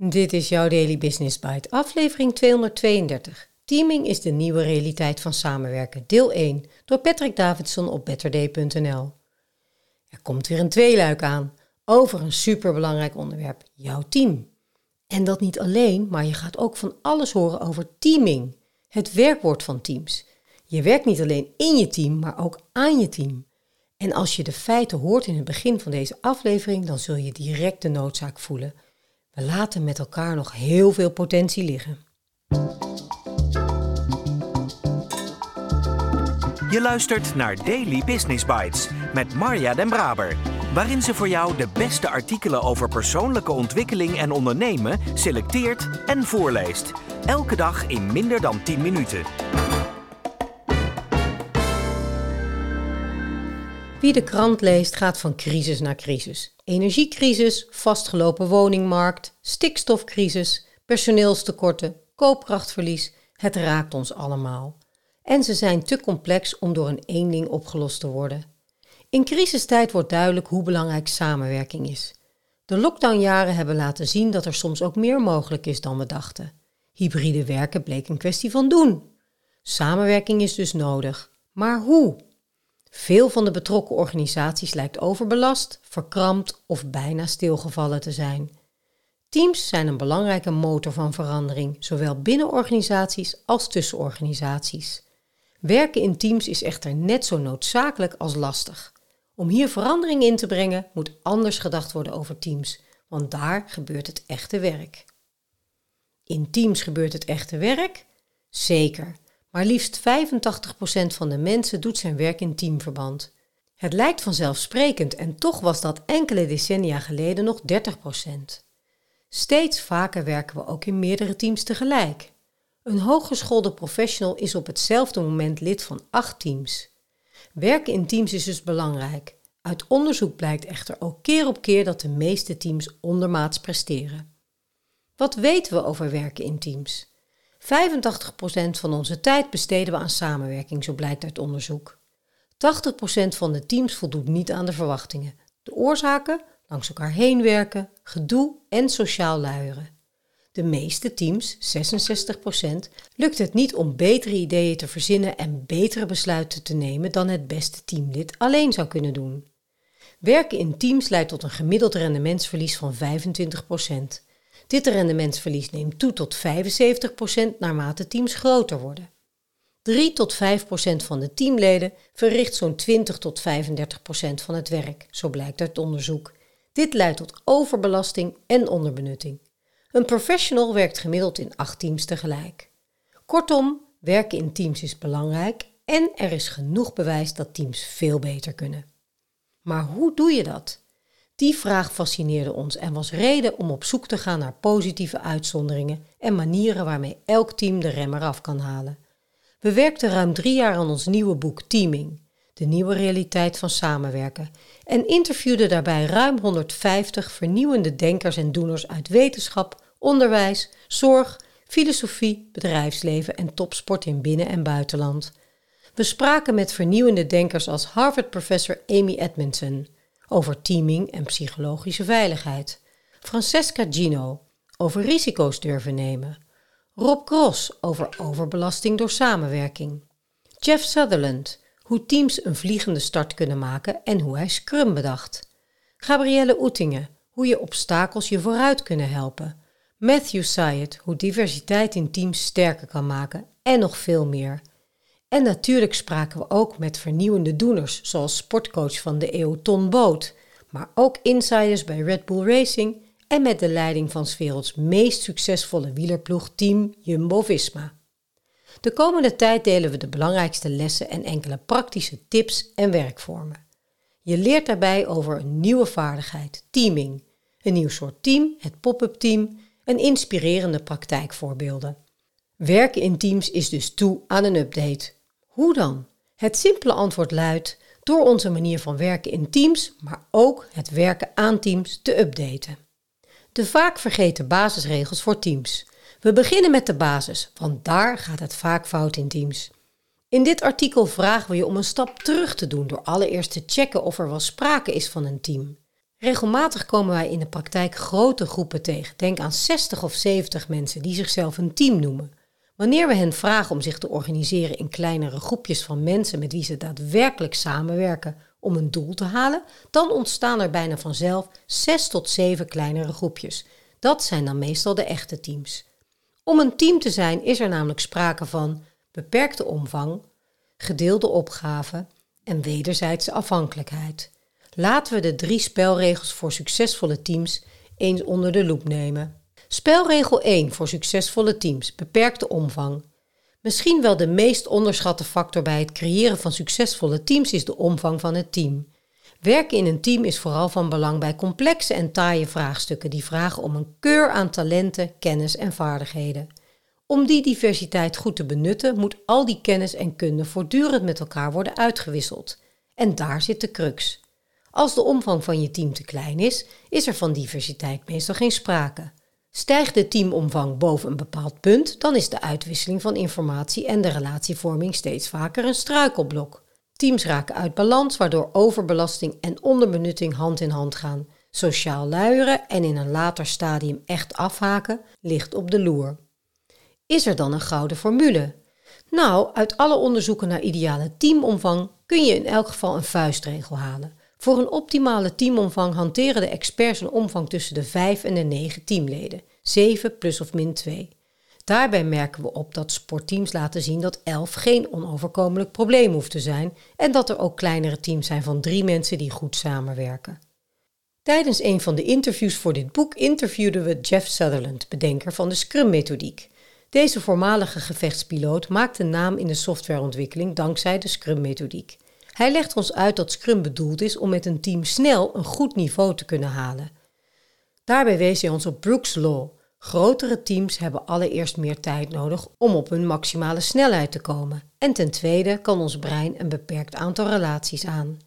Dit is jouw Daily Business Bite, aflevering 232. Teaming is de nieuwe realiteit van samenwerken, deel 1, door Patrick Davidson op betterday.nl. Er komt weer een tweeluik aan over een superbelangrijk onderwerp, jouw team. En dat niet alleen, maar je gaat ook van alles horen over teaming, het werkwoord van teams. Je werkt niet alleen in je team, maar ook aan je team. En als je de feiten hoort in het begin van deze aflevering, dan zul je direct de noodzaak voelen. We laten met elkaar nog heel veel potentie liggen. Je luistert naar Daily Business Bites met Marja Den Braber, waarin ze voor jou de beste artikelen over persoonlijke ontwikkeling en ondernemen selecteert en voorleest. Elke dag in minder dan 10 minuten. Wie de krant leest gaat van crisis naar crisis. Energiecrisis, vastgelopen woningmarkt, stikstofcrisis, personeelstekorten, koopkrachtverlies. Het raakt ons allemaal. En ze zijn te complex om door een één ding opgelost te worden. In crisistijd wordt duidelijk hoe belangrijk samenwerking is. De lockdownjaren hebben laten zien dat er soms ook meer mogelijk is dan we dachten. Hybride werken bleek een kwestie van doen. Samenwerking is dus nodig. Maar hoe? Veel van de betrokken organisaties lijkt overbelast, verkrampt of bijna stilgevallen te zijn. Teams zijn een belangrijke motor van verandering, zowel binnen organisaties als tussen organisaties. Werken in teams is echter net zo noodzakelijk als lastig. Om hier verandering in te brengen, moet anders gedacht worden over teams, want daar gebeurt het echte werk. In teams gebeurt het echte werk? Zeker. Maar liefst 85% van de mensen doet zijn werk in teamverband. Het lijkt vanzelfsprekend en toch was dat enkele decennia geleden nog 30%. Steeds vaker werken we ook in meerdere teams tegelijk. Een hooggeschoolde professional is op hetzelfde moment lid van acht teams. Werken in teams is dus belangrijk. Uit onderzoek blijkt echter ook keer op keer dat de meeste teams ondermaats presteren. Wat weten we over werken in teams? 85% van onze tijd besteden we aan samenwerking, zo blijkt uit onderzoek. 80% van de teams voldoet niet aan de verwachtingen. De oorzaken? Langs elkaar heen werken, gedoe en sociaal luieren. De meeste teams, 66%, lukt het niet om betere ideeën te verzinnen en betere besluiten te nemen dan het beste teamlid alleen zou kunnen doen. Werken in teams leidt tot een gemiddeld rendementsverlies van 25%. Dit rendementsverlies neemt toe tot 75% naarmate teams groter worden. 3 tot 5% van de teamleden verricht zo'n 20 tot 35% van het werk, zo blijkt uit onderzoek. Dit leidt tot overbelasting en onderbenutting. Een professional werkt gemiddeld in 8 teams tegelijk. Kortom, werken in teams is belangrijk en er is genoeg bewijs dat teams veel beter kunnen. Maar hoe doe je dat? Die vraag fascineerde ons en was reden om op zoek te gaan naar positieve uitzonderingen en manieren waarmee elk team de rem eraf kan halen. We werkten ruim drie jaar aan ons nieuwe boek Teaming, de nieuwe realiteit van samenwerken, en interviewden daarbij ruim 150 vernieuwende denkers en doeners uit wetenschap, onderwijs, zorg, filosofie, bedrijfsleven en topsport in binnen- en buitenland. We spraken met vernieuwende denkers als Harvard-professor Amy Edmondson over teaming en psychologische veiligheid. Francesca Gino over risico's durven nemen. Rob Cross over overbelasting door samenwerking. Jeff Sutherland hoe teams een vliegende start kunnen maken en hoe hij Scrum bedacht. Gabrielle Oetingen hoe je obstakels je vooruit kunnen helpen. Matthew Syed hoe diversiteit in teams sterker kan maken en nog veel meer. En natuurlijk spraken we ook met vernieuwende doeners, zoals sportcoach van de eeuw Ton Boot, maar ook insiders bij Red Bull Racing en met de leiding van 's werelds meest succesvolle wielerploeg team Jumbo-Visma. De komende tijd delen we de belangrijkste lessen en enkele praktische tips en werkvormen. Je leert daarbij over een nieuwe vaardigheid, teaming, een nieuw soort team, het pop-up team en inspirerende praktijkvoorbeelden. Werken in teams is dus toe aan een update. Hoe dan? Het simpele antwoord luidt door onze manier van werken in teams, maar ook het werken aan teams te updaten. De vaak vergeten basisregels voor teams. We beginnen met de basis, want daar gaat het vaak fout in teams. In dit artikel vragen we je om een stap terug te doen door allereerst te checken of er wel sprake is van een team. Regelmatig komen wij in de praktijk grote groepen tegen. Denk aan 60 of 70 mensen die zichzelf een team noemen. Wanneer we hen vragen om zich te organiseren in kleinere groepjes van mensen met wie ze daadwerkelijk samenwerken om een doel te halen, dan ontstaan er bijna vanzelf 6 tot 7 kleinere groepjes. Dat zijn dan meestal de echte teams. Om een team te zijn is er namelijk sprake van beperkte omvang, gedeelde opgaven en wederzijdse afhankelijkheid. Laten we de drie spelregels voor succesvolle teams eens onder de loep nemen. Spelregel 1 voor succesvolle teams: beperkte omvang. Misschien wel de meest onderschatte factor bij het creëren van succesvolle teams is de omvang van het team. Werken in een team is vooral van belang bij complexe en taaie vraagstukken die vragen om een keur aan talenten, kennis en vaardigheden. Om die diversiteit goed te benutten, moet al die kennis en kunde voortdurend met elkaar worden uitgewisseld. En daar zit de crux. Als de omvang van je team te klein is, is er van diversiteit meestal geen sprake. Stijgt de teamomvang boven een bepaald punt, dan is de uitwisseling van informatie en de relatievorming steeds vaker een struikelblok. Teams raken uit balans, waardoor overbelasting en onderbenutting hand in hand gaan. Sociaal luieren en in een later stadium echt afhaken ligt op de loer. Is er dan een gouden formule? Nou, uit alle onderzoeken naar ideale teamomvang kun je in elk geval een vuistregel halen. Voor een optimale teamomvang hanteren de experts een omvang tussen de 5 en de 9 teamleden, 7 plus of min 2. Daarbij merken we op dat sportteams laten zien dat 11 geen onoverkomelijk probleem hoeft te zijn en dat er ook kleinere teams zijn van drie mensen die goed samenwerken. Tijdens een van de interviews voor dit boek interviewden we Jeff Sutherland, bedenker van de Scrum-methodiek. Deze voormalige gevechtspiloot maakte naam in de softwareontwikkeling dankzij de Scrum-methodiek. Hij legt ons uit dat Scrum bedoeld is om met een team snel een goed niveau te kunnen halen. Daarbij wees hij ons op Brooks Law. Grotere teams hebben allereerst meer tijd nodig om op hun maximale snelheid te komen. En ten tweede kan ons brein een beperkt aantal relaties aan.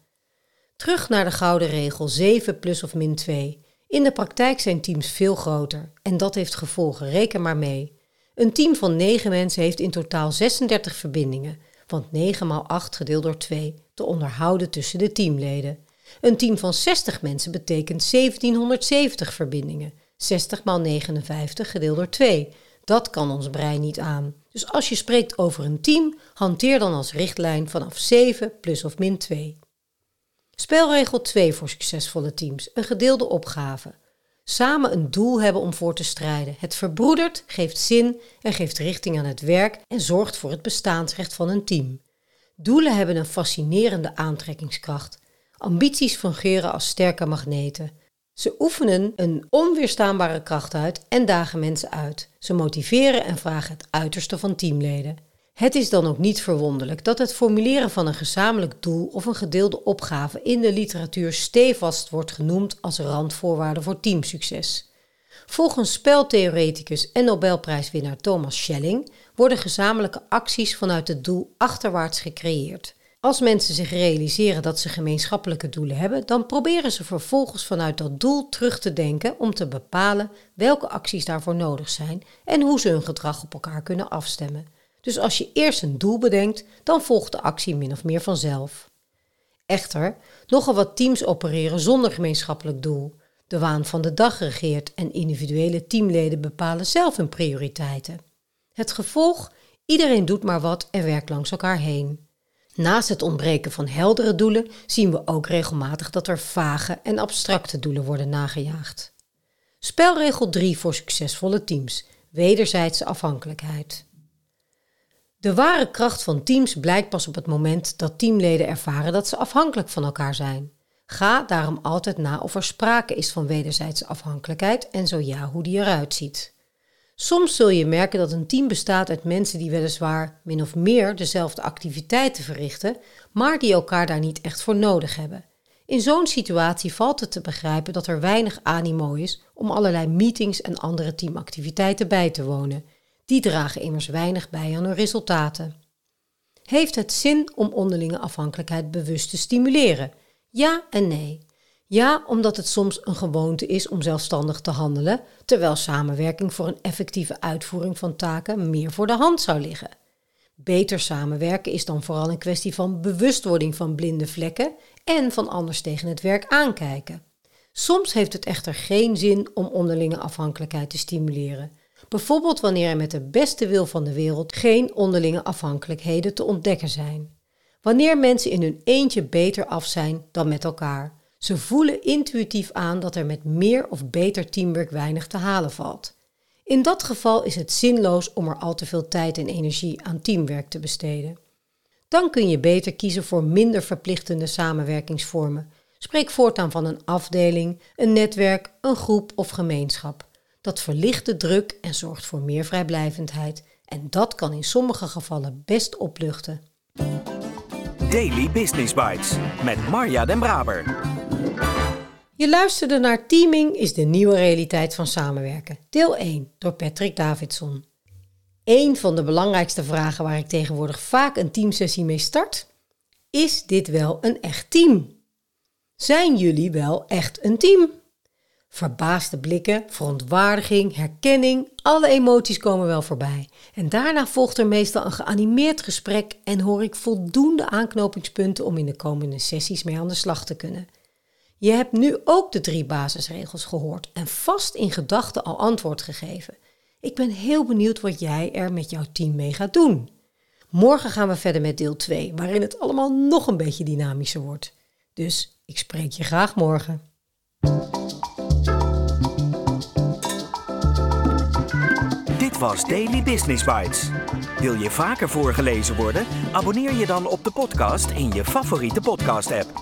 Terug naar de gouden regel 7 plus of min 2. In de praktijk zijn teams veel groter en dat heeft gevolgen, reken maar mee. Een team van 9 mensen heeft in totaal 36 verbindingen, want 9 maal 8 gedeeld door 2 te onderhouden tussen de teamleden. Een team van 60 mensen betekent 1770 verbindingen. 60 maal 59 gedeeld door 2. Dat kan ons brein niet aan. Dus als je spreekt over een team, hanteer dan als richtlijn vanaf 7 plus of min 2. Spelregel 2 voor succesvolle teams: een gedeelde opgave. Samen een doel hebben om voor te strijden. Het verbroedert, geeft zin en geeft richting aan het werk en zorgt voor het bestaansrecht van een team. Doelen hebben een fascinerende aantrekkingskracht. Ambities fungeren als sterke magneten. Ze oefenen een onweerstaanbare kracht uit en dagen mensen uit. Ze motiveren en vragen het uiterste van teamleden. Het is dan ook niet verwonderlijk dat het formuleren van een gezamenlijk doel of een gedeelde opgave in de literatuur stevast wordt genoemd als randvoorwaarde voor teamsucces. Volgens speltheoreticus en Nobelprijswinnaar Thomas Schelling worden gezamenlijke acties vanuit het doel achterwaarts gecreëerd. Als mensen zich realiseren dat ze gemeenschappelijke doelen hebben, dan proberen ze vervolgens vanuit dat doel terug te denken om te bepalen welke acties daarvoor nodig zijn en hoe ze hun gedrag op elkaar kunnen afstemmen. Dus als je eerst een doel bedenkt, dan volgt de actie min of meer vanzelf. Echter, nogal wat teams opereren zonder gemeenschappelijk doel. De waan van de dag regeert en individuele teamleden bepalen zelf hun prioriteiten. Het gevolg? Iedereen doet maar wat en werkt langs elkaar heen. Naast het ontbreken van heldere doelen zien we ook regelmatig dat er vage en abstracte doelen worden nagejaagd. Spelregel 3 voor succesvolle teams: wederzijdse afhankelijkheid. De ware kracht van teams blijkt pas op het moment dat teamleden ervaren dat ze afhankelijk van elkaar zijn. Ga daarom altijd na of er sprake is van wederzijdse afhankelijkheid en zo ja, hoe die eruit ziet. Soms zul je merken dat een team bestaat uit mensen die weliswaar min of meer dezelfde activiteiten verrichten, maar die elkaar daar niet echt voor nodig hebben. In zo'n situatie valt het te begrijpen dat er weinig animo is om allerlei meetings en andere teamactiviteiten bij te wonen. Die dragen immers weinig bij aan hun resultaten. Heeft het zin om onderlinge afhankelijkheid bewust te stimuleren? Ja en nee. Ja, omdat het soms een gewoonte is om zelfstandig te handelen, terwijl samenwerking voor een effectieve uitvoering van taken meer voor de hand zou liggen. Beter samenwerken is dan vooral een kwestie van bewustwording van blinde vlekken en van anders tegen het werk aankijken. Soms heeft het echter geen zin om onderlinge afhankelijkheid te stimuleren. Bijvoorbeeld wanneer er met de beste wil van de wereld geen onderlinge afhankelijkheden te ontdekken zijn. Wanneer mensen in hun eentje beter af zijn dan met elkaar. Ze voelen intuïtief aan dat er met meer of beter teamwork weinig te halen valt. In dat geval is het zinloos om er al te veel tijd en energie aan teamwerk te besteden. Dan kun je beter kiezen voor minder verplichtende samenwerkingsvormen. Spreek voortaan van een afdeling, een netwerk, een groep of gemeenschap. Dat verlicht de druk en zorgt voor meer vrijblijvendheid. En dat kan in sommige gevallen best opluchten. Daily Business Bites met Marja Den Braber. Je luisterde naar Teaming is de nieuwe realiteit van samenwerken. Deel 1 door Patrick Davidson. Een van de belangrijkste vragen waar ik tegenwoordig vaak een teamsessie mee start: is dit wel een echt team? Zijn jullie wel echt een team? Verbaasde blikken, verontwaardiging, herkenning, alle emoties komen wel voorbij. En daarna volgt er meestal een geanimeerd gesprek en hoor ik voldoende aanknopingspunten om in de komende sessies mee aan de slag te kunnen. Je hebt nu ook de drie basisregels gehoord en vast in gedachten al antwoord gegeven. Ik ben heel benieuwd wat jij er met jouw team mee gaat doen. Morgen gaan we verder met deel 2, waarin het allemaal nog een beetje dynamischer wordt. Dus ik spreek je graag morgen. Dit was Daily Business Bites. Wil je vaker voorgelezen worden? Abonneer je dan op de podcast in je favoriete podcast-app.